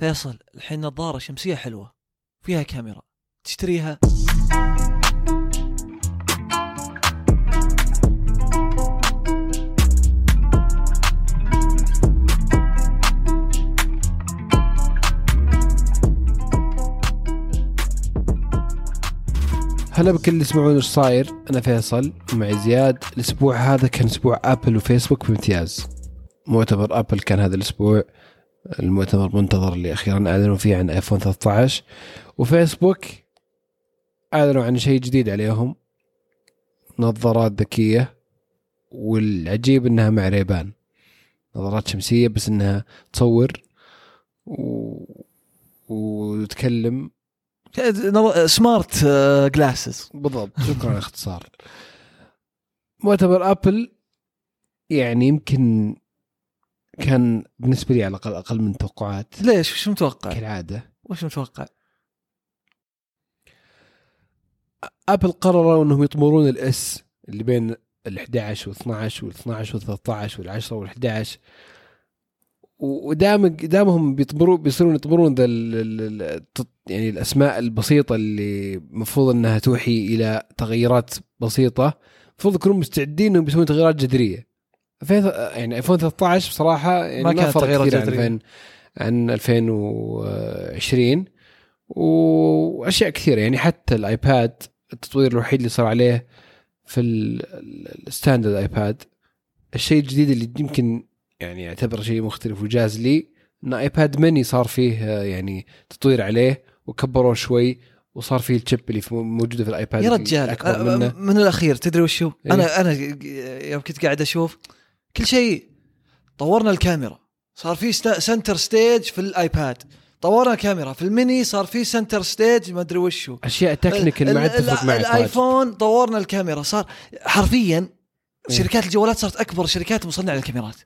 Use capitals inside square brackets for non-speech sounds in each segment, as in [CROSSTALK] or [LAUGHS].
فيصل الحين نظاره شمسية حلوة فيها كاميرا. تشتريها؟ هلا بكل اللي يسمعون إيش صاير. أنا فيصل ومعي زياد. الأسبوع هذا كان أسبوع ابل وفيسبوك بامتياز. مؤتمر Apple كان هذا الأسبوع. المؤتمر المنتظر اللي أخيرا أعلنوا فيه عن iPhone 13 وفيسبوك أعلنوا عن شيء جديد عليهم. نظارات ذكية والعجيب إنها مع Ray-Ban. نظارات شمسية بس إنها تصور و... وتكلم. smart glasses. بالضبط. شكرا على الاختصار مؤتمر Apple يعني يمكن كان بالنسبة لي على الاقل أقل من توقعات. ليش وش متوقع؟ كالعادة. وش متوقع؟ Apple قرروا أنهم يطمرون ال S اللي بين ال 11 وال 12 وال 12 وال 13 وال 10 وال 11 ودام دامهم بيطمروا بيصيرون يطمرون ذا يعني الأسماء البسيطة اللي المفروض أنها توحي إلى تغيرات بسيطة. المفروض يكونوا مستعدين أنهم يسوون تغييرات جذرية. يعني iPhone 13 بصراحة يعني ما ما, فرق كثير عن جذرية. 2000 عن 2020 وأشياء كثيرة يعني حتى ال iPad التطوير الوحيد اللي صار عليه في ال- ال- ال standard iPad الشيء الجديد اللي يمكن يعني يعتبر شيء مختلف وجاز لي إن iPad Mini صار فيه يعني تطوير عليه وكبروه شوي وصار فيه ال chip اللي في- موجودة في ال iPad يا رجال أكبر أ- منه من الأخير تدري وش هو؟ إيه؟ أنا أنا يوم كنت قاعد أشوف كل شيء. طورنا الكاميرا. صار في sta- Center Stage في ال iPad. طورنا الكاميرا. في الميني صار في Center Stage ما أدري وش هو أشياء technical ما عاد ال- تفرق ال- معك. ال iPhone طورنا الكاميرا. صار حرفيا إيه. شركات الجوالات صارت أكبر شركات مصنعة للكاميرات.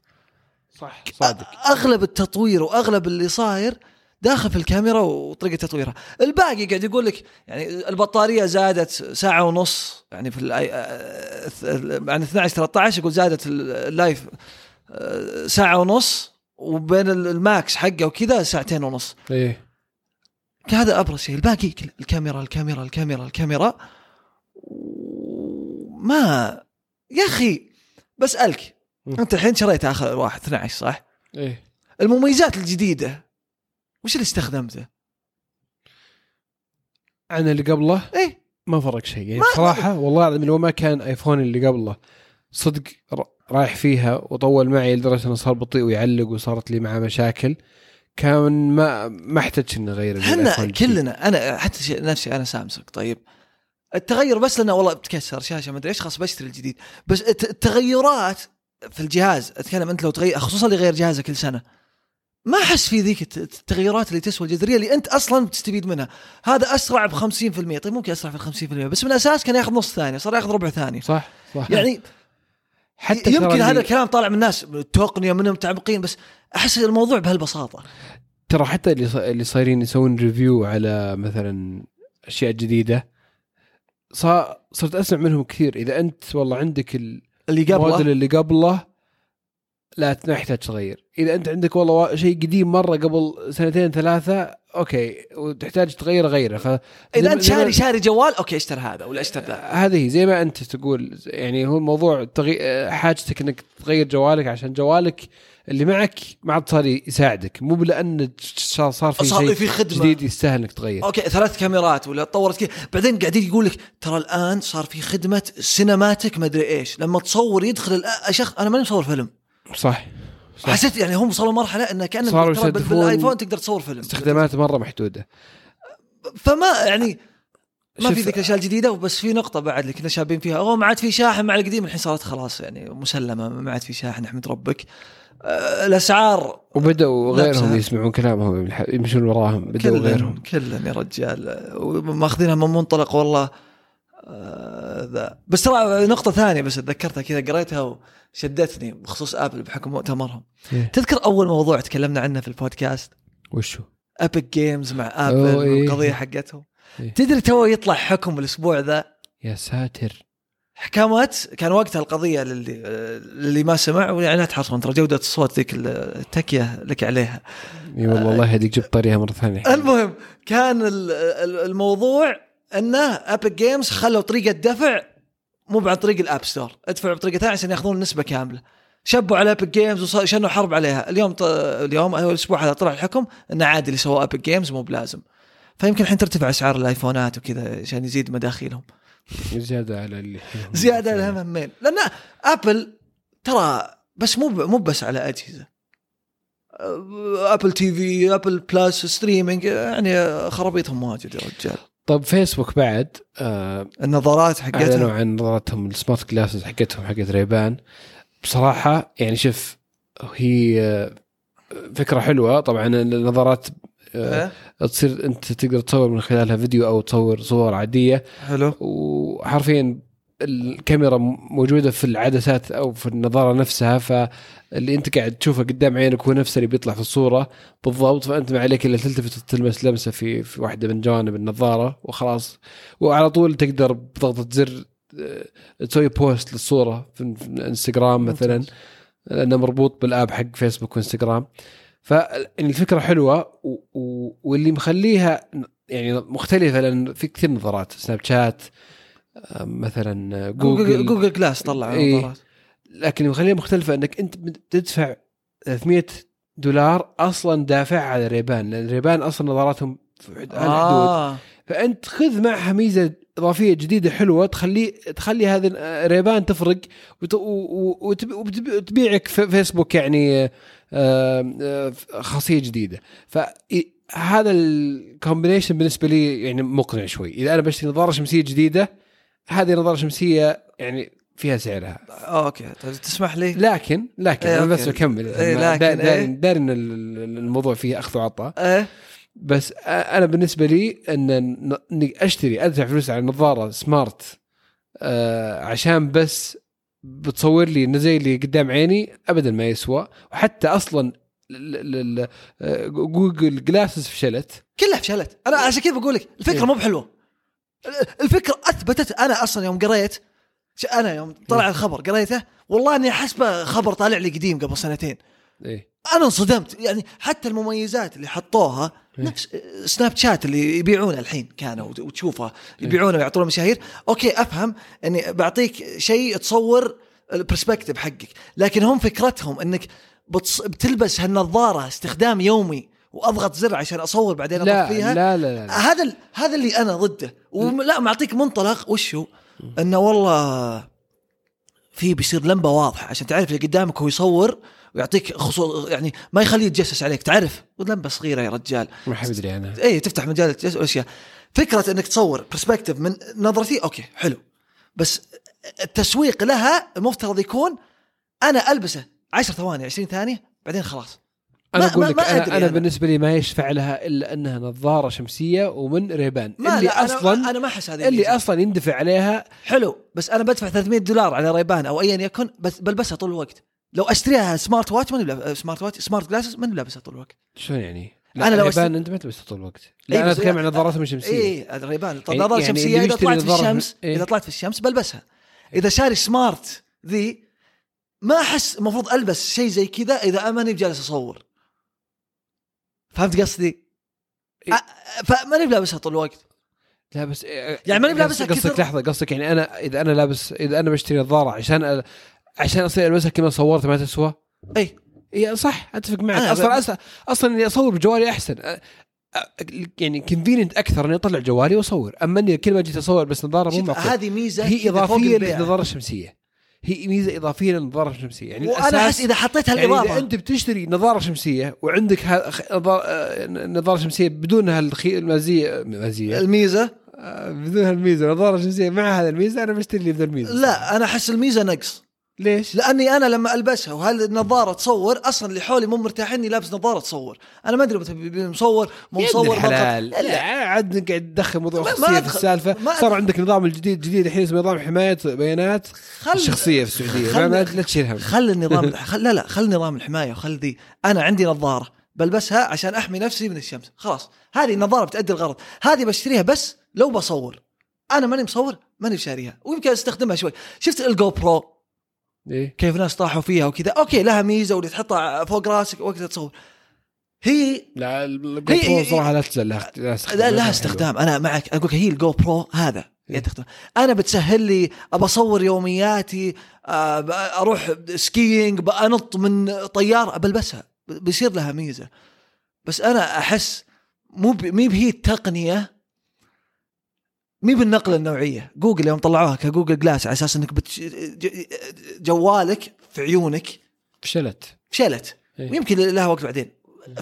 صح صادق. أغلب التطوير وأغلب اللي صاير داخل في الكاميرا وطريقة تطويرها. الباقي قاعد يقول لك يعني البطارية زادت ساعة ونص يعني في الاي آه، عن 12 13 يقول زادت ال- ال life ساعة ونص وبين ال- ال Max حقه وكذا ساعتين ونص. إيه. هذا أبرز شيء. الباقي الكاميرا الكاميرا الكاميرا الكاميرا. ما يا أخي بسألك. أنت الحين شريت آخر واحد 12 صح؟ إيه. المميزات الجديدة وش اللي استخدمته؟ عن اللي قبله؟ إيه. ما فرق شيء. يعني بصراحه والله العظيم لو ما كان آيفون اللي قبله صدق رايح فيها وطول معي لدرجة انه صار بطيء ويعلق وصارت لي معه مشاكل كان ما ما احتجت إني أغير إحنا. كلنا أنا حتى نفسي أنا سامسونج. طيب التغير بس لأنه والله بتكسر شاشة ما أدري إيش خلاص بشتري الجديد. بس الت- التغيرات في الجهاز أتكلم أنت لو تغير خصوصا اللي يغير جهازه كل سنة. ما أحس في ذيك الت- التغيرات اللي تسوى الجذرية اللي أنت أصلا بتستفيد منها. هذا أسرع ب 50% طيب ممكن أسرع في ال 50% بس من الأساس كان ياخذ نص ثانية صار ياخذ ربع ثانية. صح صح. يعني حتى يمكن هذا الكلام طالع من الناس التقنيه منهم متعمقين بس أحس الموضوع بهالبساطة. ترى حتى اللي اللي صايرين يسوون review على مثلا أشياء جديدة صار صرت أسمع منهم كثير. إذا أنت والله عندك ال- اللي الموديل قبله اللي قبله لا ما يحتاج تغير إذا أنت عندك والله وا- شيء قديم مرة قبل سنتين ثلاثة okay وتحتاج تغيره غيره. ف إذا أنت شاري شاري جوال okay اشتر هذا ولا اشتر ذا. هذه هي. زي ما أنت تقول يعني هو الموضوع تغي... حاجتك إنك تغير جوالك عشان جوالك اللي معك ما عاد صار يساعدك. مو بلأن صار في شيء في خدمة. جديد يستاهل إنك تغير. okay ثلاث كاميرات ولا تطورت كذا بعدين قاعدين يقول لك ترى الآن صار في خدمة cinematic ما أدري إيش. لما تصور يدخل الآ- شخص أنا ماني مصور فيلم. صح صح. حسيت يعني هم وصلوا مرحله إنه كان صاروا ترى بال- يستهدفون بال iPhone تقدر تصور فيلم. استخدامات مرة محدودة. فما يعني ما في ذيك الأشياء الجديدة بس في نقطة بعد اللي كنا شابين فيها. أوه ما عاد في شاحن مع القديم. الحين صارت خلاص يعني مسلمة ما عاد في شاحن أحمد ربك. آه، الأسعار. وبدأوا لا، غيرهم. يسمعون كلامهم يمشون وراهم بدأوا غيرهم. كلن يا رجال. ماخذينها من منطلق والله ذا. بس ترى نقطة ثانية بس تذكرتها كذا قريتها وشدتني بخصوص Apple بحكم مؤتمرهم. إيه. تذكر أول موضوع تكلمنا عنه في البودكاست؟ وشو؟ Epic Games مع Apple إيه. والقضية حقتهم. إيه. تدري تو يطلع حكم الأسبوع ذا؟ يا ساتر. حكمت؟ كان وقتها القضية للي اللي ما سمع يعني لا تحصل ترى جودة الصوت ذيك التكية لك عليها. إي والله الله يهديك جبت طريقها مرة ثانية. المهم كان ال- ال- الموضوع أنه Epic Games خلوا طريقة دفع مو عن طريق ال App Store ادفعوا بطريقة ثانية عشان ياخذون نسبة كاملة. شبوا على Epic Games وشنوا حرب عليها. اليوم ط... اليوم الأسبوع هذا طلع الحكم انه عادي اللي سواه Epic Games مو بلازم. فيمكن الحين ترتفع أسعار الآيفونات وكذا عشان يزيد مداخيلهم. زيادة على اللي [LAUGHS] زيادة لها همين. لأن ابل ترى بس مو مو بس على أجهزة. Apple TV Apple Plus streaming يعني خرابيطهم واجد يا رجال. طب فيسبوك بعد آه النظارات أعلنوا حقتها عن نظارتهم ال smart glasses حقتهم حقت Ray-Ban. بصراحة يعني شوف هي آه، فكرة حلوة. طبعا النظارات آه إيه؟ تصير أنت تقدر تصور من خلالها فيديو أو تصور صور عادية. حلو. وحرفيا الكاميرا موجودة في العدسات أو في النظارة نفسها فاللي أنت قاعد تشوفه قدام عينك هو نفسه اللي بيطلع في الصورة بالضبط فأنت ما عليك إلا تلتفت وتلمس لمسة في في واحدة من جوانب النظارة وخلاص. وعلى طول تقدر بضغطة زر آه، تسوي بوست للصورة في الانستغرام مثلا لأنه مربوط بال app حق فيسبوك وإنستغرام. فالفكرة حلوة و... و... واللي مخليها يعني مختلفة لأن في كثير نظارات سناب شات مثلا جوجل جوجل, Google Glass طلع إيه. لكن مخليها مختلفة إنك أنت بتدفع 300 دولار أصلا دافع على Ray-Ban لأن Ray-Ban أصلا نظاراتهم على الحدود آه. فأنت خذ معها ميزة إضافية جديدة حلوة تخلي تخلي هذه Ray-Ban تفرق وت- وتبيعك في فيسبوك يعني آه، آه، خاصية جديدة. فهذا ال combination بالنسبة لي يعني مقنع شوي. إذا أنا بشتري نظارة شمسية جديدة هذه نظارة شمسية يعني فيها سعرها. okay. طيب تسمح لي؟ لكن لكن إيه، أنا بس إيه، ما- لكن، داري- داري إيه. داري إن ال- الموضوع فيه أخذ وعطاء. إيه. بس أنا بالنسبة لي إن اني أشتري أدفع فلوس على نظارة سمارت آه عشان بس بتصور لي انه زي اللي قدام عيني ابدا ما يسوى. وحتى أصلا آه، جوجل جلاسز فشلت. كلها فشلت. أنا عشان كذا بقول لك الفكرة إيه. مو بحلوة. الفكرة أثبتت أنا أصلا يوم قريت أنا يوم طلع الخبر قريته والله إني احسبه خبر طالع لي قديم قبل سنتين إيه أنا انصدمت يعني حتى المميزات اللي حطوها إيه. نفس سناب شات اللي يبيعونه الحين كانوا وت- وتشوفها يبيعونه ويعطونه مشاهير okay أفهم إني بعطيك شيء تصور ال perspective حقك لكن هم فكرتهم إنك. بتلبس هالنظارة استخدام يومي وأضغط زر عشان أصور بعدين لا اطفيها لا لا, لا, لا. هذا ال- هذا اللي أنا ضده. ولا معطيك منطلق. وش هو؟ إنه والله في بيصير لمبة واضحة. عشان تعرف اللي قدامك هو يصور ويعطيك خصوص يعني ما يخليه يتجسس عليك. تعرف؟ لمبة صغيرة يا رجال. ما حد يدري عنها. اي تفتح مجال التجسس واشياء فكرة إنك تصور perspective من نظرتي okay حلو. بس التسويق لها المفترض يكون أنا ألبسه 10 ثواني 20 ثانية بعدين خلاص. أنا أقول لك أنا, أنا أنا. بالنسبة لي ما يشفع لها إلا أنها نظارة شمسية ومن Ray-Ban. ما اللي لا أصلا أنا, أنا ما أحس هذه اللي ميزة. أصلا يندفع عليها حلو بس أنا بدفع 300 دولار على Ray-Ban أو ايا يكن بس بلبسها طول الوقت. لو أشتريها smart watch ماني بلاب- smart watch smart glasses ماني لابسها طول الوقت. شلون يعني؟ أنا أنا لو أشت- Ray-Ban أنت ما تلبسها طول الوقت. لا أنا أتكلم عن نظاراتهم الشمسية. إي ال Ray-Ban طب يعني- نظارة يعني شمسية إذا طلعت في الشمس؟ إذا طلعت في الشمس بلبسها إذا شاري smart ذي ما أحس المفروض ألبس شيء زي كذا إذا ماني بجالس أصور. فهمت قصدي؟ إيه. أ- فماني بلابسها طول الوقت لا بس يعني ماني بلابسها قصدك. لحظة قصدك يعني أنا إذا أنا لابس إذا أنا بشتري نظاره عشان عشان أصير ألبسها كما صورت ما تسوى اي اي صح أتفق معك أنا أصلا أصلا أصلا إني أصور بجوالي أحسن يعني convenient أكثر إني أطلع جوالي وأصور أما إني كل ما جيت أصور بس نظارة مو معقول هذه ميزة هي إضافية. للنظارة الشمسية هي ميزة إضافية للنظاره الشمسيه يعني وأنا أحس إذا حطيت يعني هالاضافه اذا أنت بتشتري نظارة شمسية وعندك آه، نظارة شمسية بدون هالخي المزيه مزية. الميزة؟ آه، بدون هالميزة نظارة شمسية مع هذا الميزة أنا بشتري لي بدون الميزة. لا أنا أحس الميزة نقص. ليش؟ لأني أنا لما ألبسها وهالنظاره تصور أصلا اللي حولي مو مرتاحين إني لابس نظارة تصور. أنا ما أدري متى مصور مو مصور الحلال. ملقط. لا عاد قاعد تدخل موضوع خصوصية في. السالفة. ما صار. عندك نظام الجديد جديد الحين اسمه نظام حماية بيانات خل الشخصية في السعودية. خل- ما لا تشيل هم. خل النظام [LAUGHS] خل لا لا خل نظام الحماية وخل ذي أنا عندي نظارة بلبسها عشان أحمي نفسي من الشمس. خلاص. هذه النظارة بتأدي الغرض. هذه بشتريها بس لو بصور. أنا ماني مصور ماني شاريها ويمكن أستخدمها شوي. شفت ال GoPro إيه. كيف ناس طاحوا فيها وكذا. okay لها ميزة واللي تحطها فوق راسك وقتها تصور. هي لا الجو هي- صراحة لا تزال لها استخدام. لا لها. استخدام. أنا معك. أقول هي ال GoPro هذا. إيه. أنا بتسهل لي أبى أصور يومياتي آه، أروح skiing بنط من طيارة بلبسها بيصير لها ميزة. بس أنا أحس مو مي بهي التقنية مي بالنقلة النوعية. جوجل يوم طلعوها ك Google Glass على أساس إنك بتش... ج- جوالك في عيونك فشلت شلت إيه. يمكن لها وقت بعدين.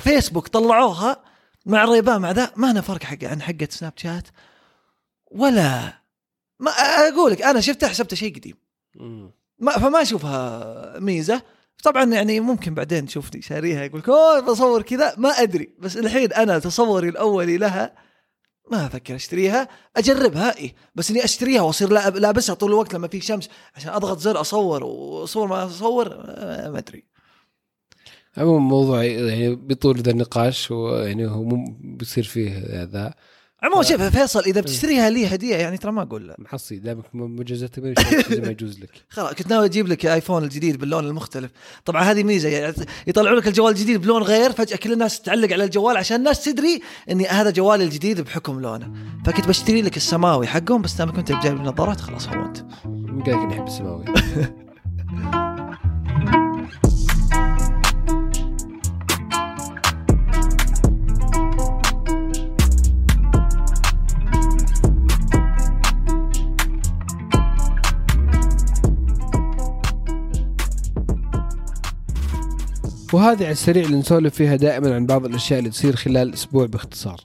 فيسبوك طلعوها مع ال Ray-Ban مع ذا ما أنا فرق حق عن حقة سناب شات ولا ما أقول لك أنا شفتها حسبتها شيء قديم. ما فما أشوفها ميزة. طبعا يعني ممكن بعدين تشوفني شاريها يقول لك أوه بصور كذا. ما أدري. بس الحين أنا تصوري الأولي لها ما أفكر أشتريها أجربها. اي بس إني أشتريها وأصير لا- لابسها طول الوقت لما في شمس عشان أضغط زر أصور وأصور ما أصور آه، ما أدري. عموما الموضوع يعني بيطول ذا النقاش ويعني هو بيصير فيه ذا عموما شوف فيصل إذا بتشتريها لي هدية يعني ترى ما أقول لا. محصي دامك مجازات ما يجوز لك. [LAUGHS] خلاص كنت ناوي أجيب لك آيفون الجديد باللون المختلف. طبعا هذه ميزة يعني يطلعوا لك الجوال الجديد بلون غير فجأة كل الناس تعلق على الجوال عشان الناس تدري إني هذا جوالي الجديد بحكم لونه. فكنت بشتري لك السماوي حقهم بس دام كنت جايب لي نظارات خلاص هو أنت. من قال أحب السماوي. [LAUGHS] وهذه على السريع اللي نسولف فيها دائما عن بعض الأشياء اللي تصير خلال الأسبوع باختصار.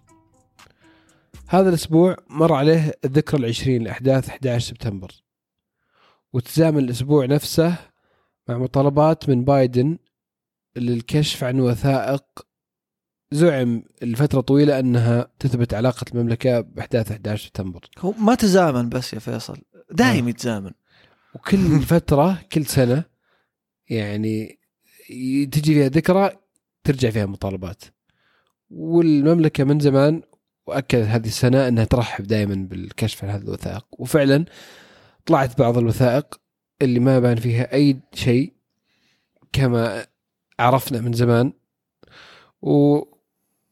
هذا الأسبوع مر عليه الذكرى العشرين لأحداث 11 سبتمبر. وتزامن الأسبوع نفسه مع مطالبات من بايدن للكشف عن وثائق زعم لفترة طويلة أنها تثبت علاقة المملكة بأحداث 11 سبتمبر. هو ما تزامن بس يا فيصل دايم يتزامن وكل فترة كل سنة يعني تجي فيها ذكرى ترجع فيها مطالبات. والمملكة من زمان وأكدت هذه السنة إنها ترحب دائما بالكشف عن هذه الوثائق. وفعلا طلعت بعض الوثائق اللي ما بان فيها أي شيء كما عرفنا من زمان. و...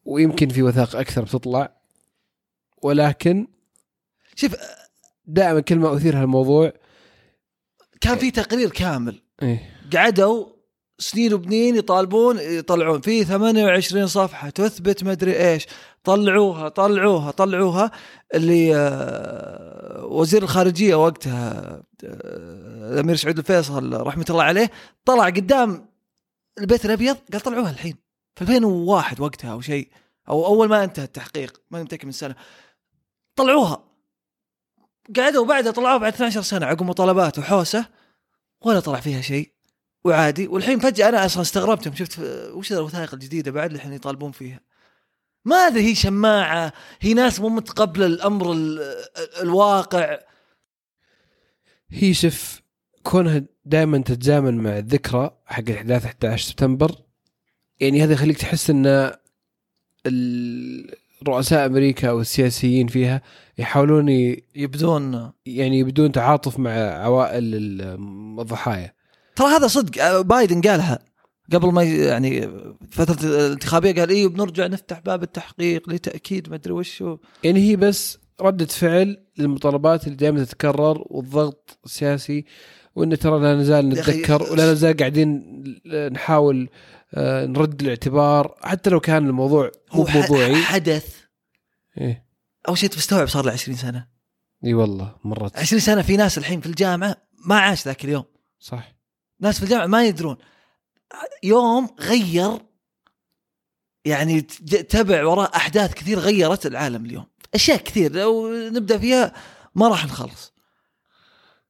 ويمكن في وثائق أكثر بتطلع. ولكن شوف دائما كل ما أثير هالموضوع كان في تقرير كامل. إيه. قعدوا سنين وبنين يطالبون يطلعون. في 28 صفحة تثبت ما أدري إيش. طلعوها طلعوها طلعوها اللي آه، وزير الخارجية وقتها آه، الامير سعود الفيصل رحمة الله عليه طلع قدام البيت الأبيض قال طلعوها الحين. في 2001 وقتها أو شيء أو أول ما انتهى التحقيق ما متاكد من السنة طلعوها. قعدوا بعدها طلعوها بعد 12 سنة عقب مطالبات وحوسة ولا طلع فيها شيء. وعادي. والحين فجأة أنا أصلا استغربت يوم شفت وش الوثائق الجديدة بعد اللي الحين يطالبون فيها؟ ما أدري هي شماعة هي ناس مو متقبلة الأمر ال- ال- الواقع. هي شوف كونها دائما تتزامن مع الذكرى حق احداث 11 سبتمبر يعني هذا يخليك تحس إن رؤساء أمريكا أو السياسيين فيها يحاولون يبدون. يعني بدون تعاطف مع عوائل ال- الضحايا. ترى هذا صدق آه، بايدن قالها قبل ما يعني فترة الانتخابية قال إيه بنرجع نفتح باب التحقيق لتأكيد ما أدري وش هو. يعني هي بس ردة فعل للمطالبات اللي دائما تتكرر والضغط السياسي وإن ترى لا نزال نتذكر ولا نزال قاعدين نحاول آه، نرد الاعتبار حتى لو كان الموضوع مو موضوعي حدث. إيه. أول شيء تستوعب صار له 20 سنة. إي والله مرت. 20 سنة في ناس الحين في الجامعة ما عاش ذاك اليوم. صح. ناس في الجامعة ما يدرون. يوم غير يعني تبع وراء أحداث كثير غيرت العالم اليوم. أشياء كثير لو نبدأ فيها ما راح نخلص.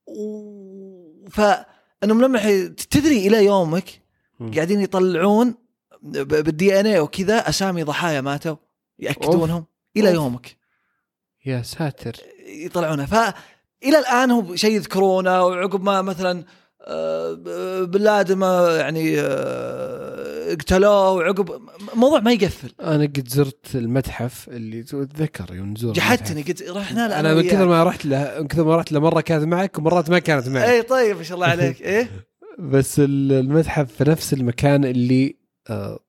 و- فانهم لما حي- تدري إلى يومك. قاعدين يطلعون بالدي ان اي وكذا أسامي ضحايا ماتوا يأكدونهم إلى أوف. يومك. يا ساتر. يطلعونها فالى الآن هو شيء يذكرونه وعقب ما مثلا آه، ما يعني آه، اقتلوه وعقب موضوع ما يقفل. أنا قد زرت المتحف اللي تذكر يوم نزور جحدتني قلت رحنا له أنا من كثر ما رحت له من كثر ما رحت له مرة كانت معك ومرات ما كانت معك. اي طيب ما شاء الله عليك. [LAUGHS] إيه. بس ال- المتحف في نفس المكان اللي آه،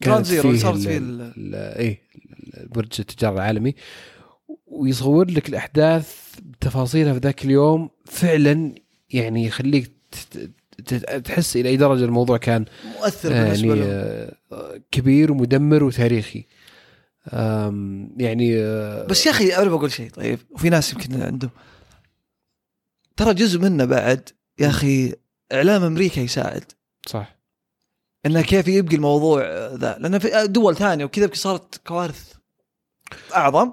كانت زيرو فيه صارت فيه إيه برج التجارة العالمي. ويصور لك الأحداث بتفاصيلها في ذاك اليوم فعلا يعني يخليك تحس إلى أي درجة الموضوع كان مؤثر بالنسبة يعني له آه، كبير ومدمر وتاريخي. يعني آه، بس يا أخي أنا بقول شيء طيب وفي ناس يمكن عندهم. ترى جزء منه بعد يا أخي إعلام أمريكا يساعد. صح. إنه كيف يبقي الموضوع ذا. لأن في دول ثانية وكذا صارت كوارث أعظم.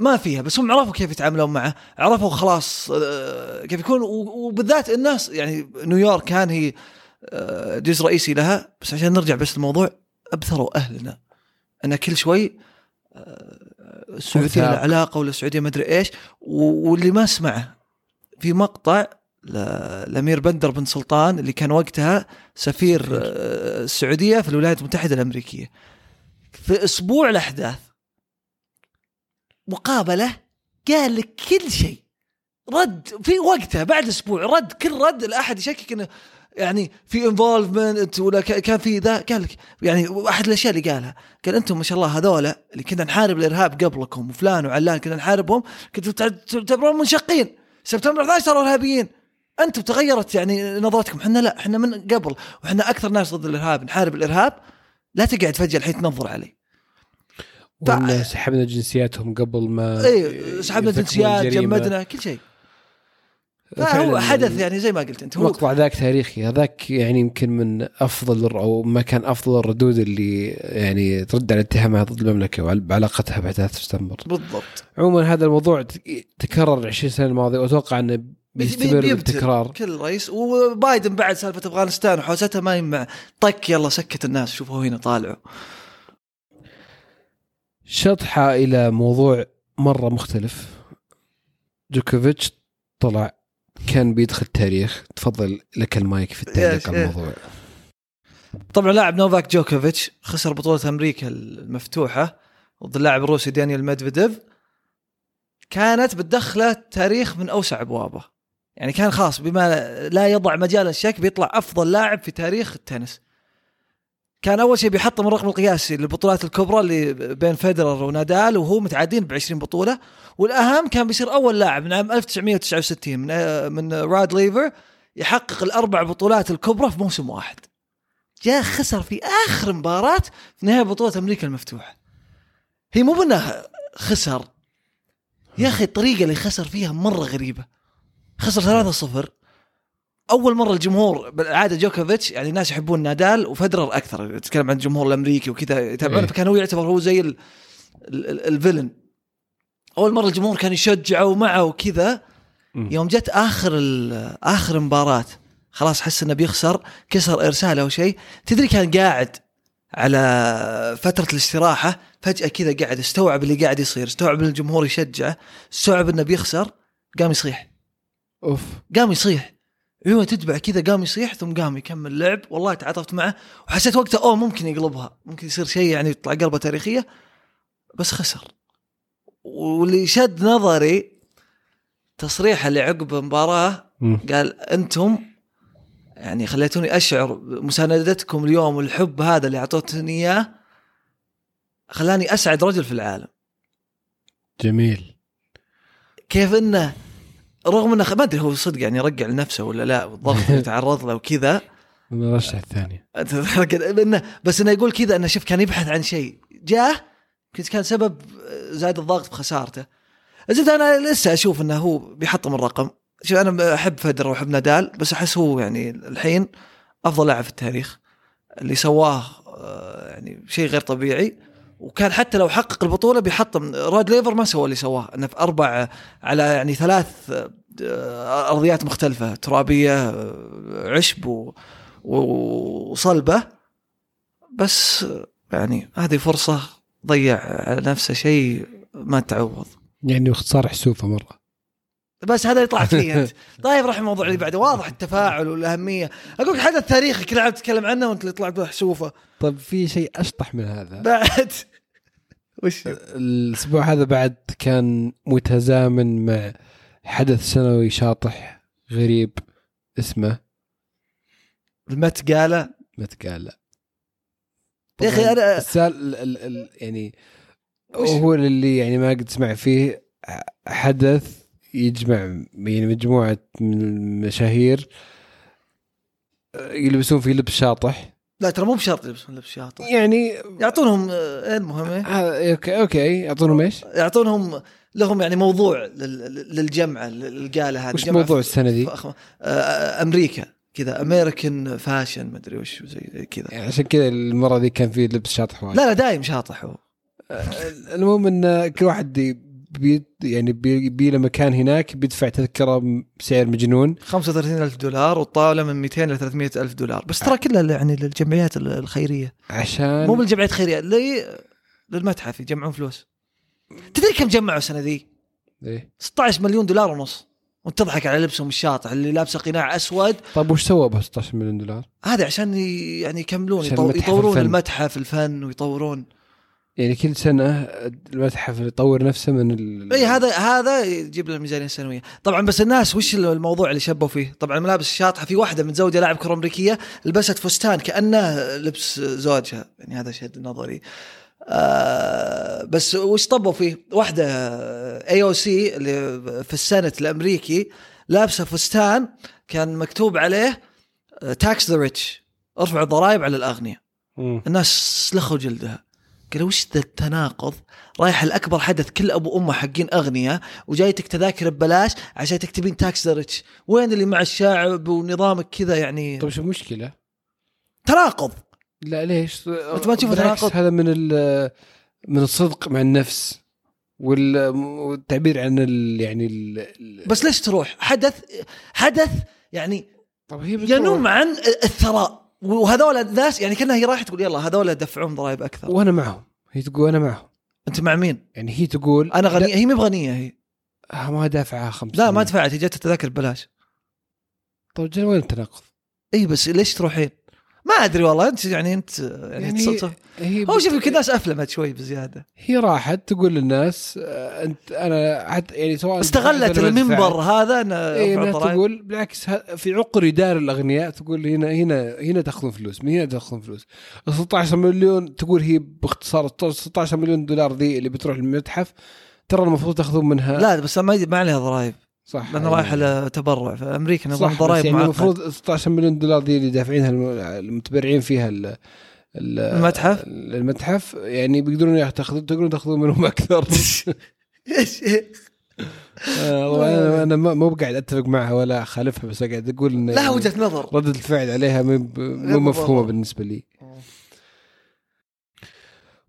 ما فيها بس هم عرفوا كيف يتعاملون معه عرفوا خلاص آه، كيف يكون وبالذات الناس يعني نيويورك كان هي آه، جزء رئيسي لها بس عشان نرجع بس للموضوع أبثروا أهلنا. أن كل شوي آه، السعودية. لها علاقه ولا السعودية ما أدري إيش واللي ما سمعه. في مقطع ل- لأمير بندر بن سلطان اللي كان وقتها سفير السعودية في الولايات المتحدة الأمريكية. في أسبوع الأحداث مقابلة قال لك كل شيء. رد في وقتها بعد أسبوع رد كل رد لا احد يشكك إنه يعني في involvement ولا كان في ذا قال لك يعني احد الأشياء اللي قالها قال أنتم ما شاء الله هذولا اللي كنا نحارب الإرهاب قبلكم وفلان وعلان كنا نحاربهم كنتوا تع- تعتبرون منشقين. سبتمبر 11 صاروا إرهابيين. أنتم تغيرت يعني نظرتكم. إحنا لا إحنا من قبل وإحنا أكثر ناس ضد الإرهاب نحارب الإرهاب. لا تقعد فجأة الحين تنظر علي. وإن سحبنا جنسياتهم قبل ما اي سحبنا جنسيات. جمدنا كل شيء فهو حدث يعني زي ما قلت أنت هو ذاك تاريخي هذاك يعني يمكن من أفضل أو ما كان أفضل الردود اللي يعني ترد على اتهامها ضد المملكة وعلاقتها بأحداث سبتمبر. بالضبط عموما هذا الموضوع تكرر 20 سنة الماضية وأتوقع أنه بيستمر بالتكرار. كل رئيس وبايدن بعد سالفة أفغانستان وحوستها ما ينمع طق يلا سكت الناس شوفوا هنا طالعوا شطحة إلى موضوع مرة مختلف. جوكوفيتش طلع كان بيدخل تاريخ تفضل لك المايك في التعليق على الموضوع. طبعا لاعب نوفاك جوكوفيتش خسر بطولة أمريكا المفتوحة ضد اللاعب الروسي دانيال ميدفيديف. كانت بتدخله تاريخ من أوسع أبوابه. يعني كان خلاص بما لا يدع مجال الشك بيطلع أفضل لاعب في تاريخ التنس. كان أول شيء بيحطم الرقم القياسي للبطولات الكبرى اللي بين فيدرر ونادال وهو متعادلين ب 20 بطولة. والأهم كان بيصير أول لاعب من عام 1969 من من راد ليفر يحقق الأربع بطولات الكبرى في موسم واحد. جاء خسر في آخر مباراة في نهاية بطولة أمريكا المفتوحة. هي مو بأنه خسر. يا أخي الطريقة اللي خسر فيها مرة غريبة. خسر 3-0 أول مرة الجمهور بالعادة جوكوفيتش يعني الناس يحبون نادال وفدرر أكثر تتكلم عن الجمهور الأمريكي وكذا يتابعونه إيه. فكان هو يعتبر هو زي ال- ال- ال- الفيلن أول مرة الجمهور كان يشجعه ومعه وكذا. يوم جت آخر آخر مباراة خلاص حس إنه بيخسر كسر إرساله أو شيء تدري كان قاعد على فترة الاستراحة فجأة كذا قاعد استوعب اللي قاعد يصير استوعب إن الجمهور يشجعه استوعب إنه بيخسر قام يصيح أوف قام يصيح عيونه تتبع كذا قام يصيح ثم قام يكمل لعب. والله تعاطفت معه وحسيت وقتها أوه ممكن يقلبها. ممكن يصير شيء يعني يطلع قلبه تاريخية بس خسر. واللي شد نظري تصريحه اللي عقب المباراه. قال أنتم يعني خليتوني أشعر مساندتكم اليوم والحب هذا اللي أعطوتني إياه خلاني أسعد رجل في العالم. جميل. كيف إنه رغم إنه ما أدري هو صدق يعني يرجع لنفسه ولا لا والضغط اللي [LAUGHS] تعرض له وكذا. من الرشحه الثانية. [LAUGHS] بس إنه يقول كذا إنه شوف كان يبحث عن شيء. جاه كنت كان سبب زاد الضغط بخسارته زد أنا لسه أشوف إنه هو بيحطم الرقم. شوف أنا أحب فدر وأحب نادال بس أحس هو يعني الحين أفضل لاعب في التاريخ. اللي سواه آه، يعني شيء غير طبيعي. وكان حتى لو حقق البطولة بيحطم رود ليفر ما سوى اللي سواه إنه في أربع على يعني ثلاث آه، أرضيات مختلفة ترابية آه، عشب و وصلبة. بس يعني هذه فرصة ضيع على نفسه شيء ما تعوض. يعني باختصار حسوفه مرة. بس هذا اللي طلعت فيه أنت. [LAUGHS] طيب راح الموضوع اللي بعده. واضح التفاعل والأهمية. أقول لك حدث تاريخي كل عام تتكلم عنه وأنت اللي طلعت محسوفه طيب في شيء أشطح من هذا؟ بعد. وش؟ الأسبوع هذا بعد كان متزامن مع حدث سنوي شاطح غريب اسمه. المت قاله. متقال يا أخي أنا- السال ال ال يعني هو اللي يعني ما قد سمع فيه حدث يجمع يعني مجموعة من المشاهير يلبسون فيه لبس شاطح. لا ترى مو بشرط يلبسون لبس شاطح يعني يعطونهم آه، المهم إيه؟ هذا- okay okay. يعطونهم إيش؟ يعطونهم لهم يعني موضوع لل- للجمعه لل gala هذه. وش موضوع في- السنة دي؟ في آه، أمريكا كذا American fashion مدري وش زي كذا. يعني عشان كذا المرة دي كان فيه لبس شاطح وايد. لا لا دايم شاطح هو. المهم إن كل واحد بي يعني بي بي له مكان هناك بيدفع تذكرة بسعر مجنون 35 ألف دولار والطاولة من 200 إلى 300 ألف دولار بس ترى كلها يعني للجمعيات ال- الخيرية عشان مو بالجمعيات الخيرية لي للمتحف يجمعون فلوس تدري كم جمعوا السنة ذي؟ إيه؟ 16 مليون دولار ونص وانت تضحك على لبسهم الشاطح اللي لابسه قناع أسود طيب وش سوى ب 16 مليون دولار؟ هذا عشان يعني يكملون عشان يطورون الفن. المتحف الفن ويطورون يعني كل سنة المتحف يطور نفسه من ال... إي هذا هذا يجيب له الميزانيه السنويه طبعا بس الناس وش الموضوع اللي شبوا فيه؟ طبعا الملابس الشاطحه في واحدة متزوجه لاعب كرة أمريكية لبست فستان كأنه لبس زوجها. يعني هذا شد نظري. آه بس وش طبوا فيه؟ واحدة AOC اللي في ال Senate الأمريكي لابسة فستان كان مكتوب عليه tax the rich ارفعوا الضرائب على الأغنياء. الناس سلخوا جلدها. قالوا وش ذا التناقض رايحة لأكبر حدث كل أبو أمه حقين أغنياء وجايتك تذاكر ببلاش عشان تكتبين tax the rich وين اللي مع الشعب ونظامك كذا يعني طيب شو المشكلة؟ تناقض لا ليش؟ أنت ما تشوف تناقض؟ هذا من. من الصدق مع النفس وال... والتعبير عن ال... يعني ال... ال- بس ليش تروح حدث حدث يعني طب هي. ينم عن الثراء وهذول الناس يعني كأنها هي رايحة تقول يلا هذول دفعون ضرائب أكثر وأنا معهم هي تقول أنا معهم أنت مع مين؟ يعني هي تقول أنا غنية هي مي بغنية هي ما دافعها خمس لا ما. دفعت هي جت التذاكر ببلاش طيب وين التناقض؟ إي بس ليش تروحين؟ ما أدري والله أنت يعني أنت يعني, يعني هو شوف يمكن الناس أفلمت شوي بزيادة هي راحت تقول للناس آه، انت أنا حتى يعني سواء استغلت المنبر. هذا انه إيه. تقول بالعكس في عقر دار الأغنياء تقول هنا هنا هنا تأخذون فلوس من هنا تأخذون فلوس ال 16 مليون تقول هي باختصار 16 مليون دولار ذي اللي بتروح للمتحف ترى المفروض تأخذون منها لا بس ما ما عليها ضرائب صح. لأنه رايح لتبرع في أمريكا نظام ضرائب يعني. المفروض 16 مليون دولار دي اللي دافعينها الم- المتبرعين فيها ال ال- المتحف؟ المتحف. يعني بيقدرون ياخذون تقدرون تاخذون منهم أكثر. إيش [LAUGHS] آه، والله أنا مو قاعد أتفق معها ولا أخالفها بس قاعد أقول إن لها وجهة نظر. ردة الفعل عليها مو مفهومة بالنسبة لي.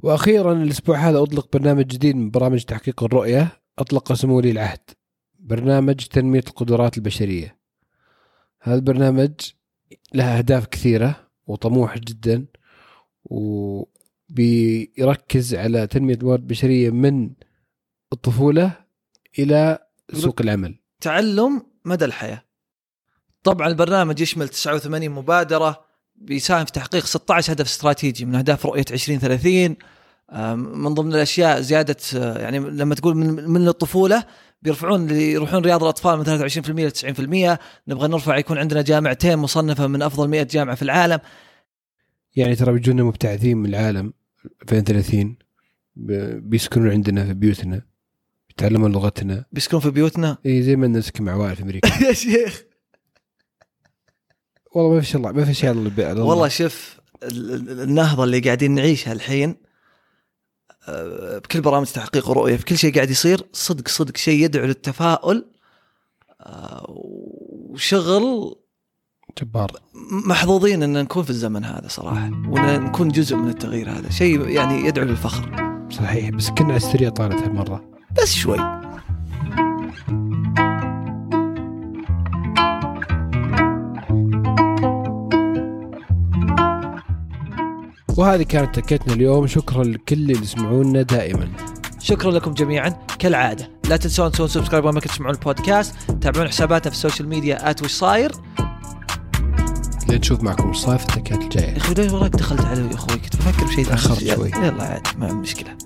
وأخيرا الأسبوع هذا أطلق برنامج جديد من برامج تحقيق الرؤية. أطلق سمو ولي العهد. برنامج تنمية القدرات البشرية. هذا البرنامج له أهداف كثيرة وطموح جدا وبيركز على تنمية الموارد البشرية من الطفولة إلى سوق العمل. تعلم مدى الحياة. طبعا البرنامج يشمل 89 مبادرة بيساهم في تحقيق 16 هدف استراتيجي من أهداف رؤية 2030 آم، من ضمن الأشياء زيادة آه، يعني لما تقول من من الطفولة بيرفعون يروحون رياض الأطفال من 23% ل 90% نبغى نرفع يكون عندنا جامعتين مصنفة من أفضل 100 جامعة في العالم. يعني ترى بيجونا مبتعثين من العالم 2030 ب- بيسكنون عندنا في بيوتنا يتعلمون لغتنا. بيسكنون في بيوتنا؟ إي زي ما نسكن مع عوائل في أمريكا. [LAUGHS] يا شيخ. والله ما في شيء الله ما في شيء. والله شوف ال- ال- النهضة اللي قاعدين نعيشها الحين بكل برامج تحقيق الرؤيه في كل شيء قاعد يصير صدق صدق. شيء يدعو للتفاؤل آه، وشغل جبار. محظوظين إن نكون في الزمن هذا صراحة وإن نكون جزء من التغيير هذا. شيء يعني يدعو للفخر. صحيح بس كنا على السريع طالت هالمرة. بس شوي. وهذه كانت تكتنا اليوم. شكرا لكل اللي يسمعونا دائما. شكرا لكم جميعا. كالعادة لا تنسون تسوون subscribe وين ما كنتوا تسمعون البودكاست. تابعون حساباتنا في ال social media at وش صاير. نشوف معكم إيش صاير في التكات الجاية. يا أخوي ليش وراك دخلت علي يا أخوي كنت بفكر بشيء ثاني. تأخرت شوي. يلا عادي ما مشكلة.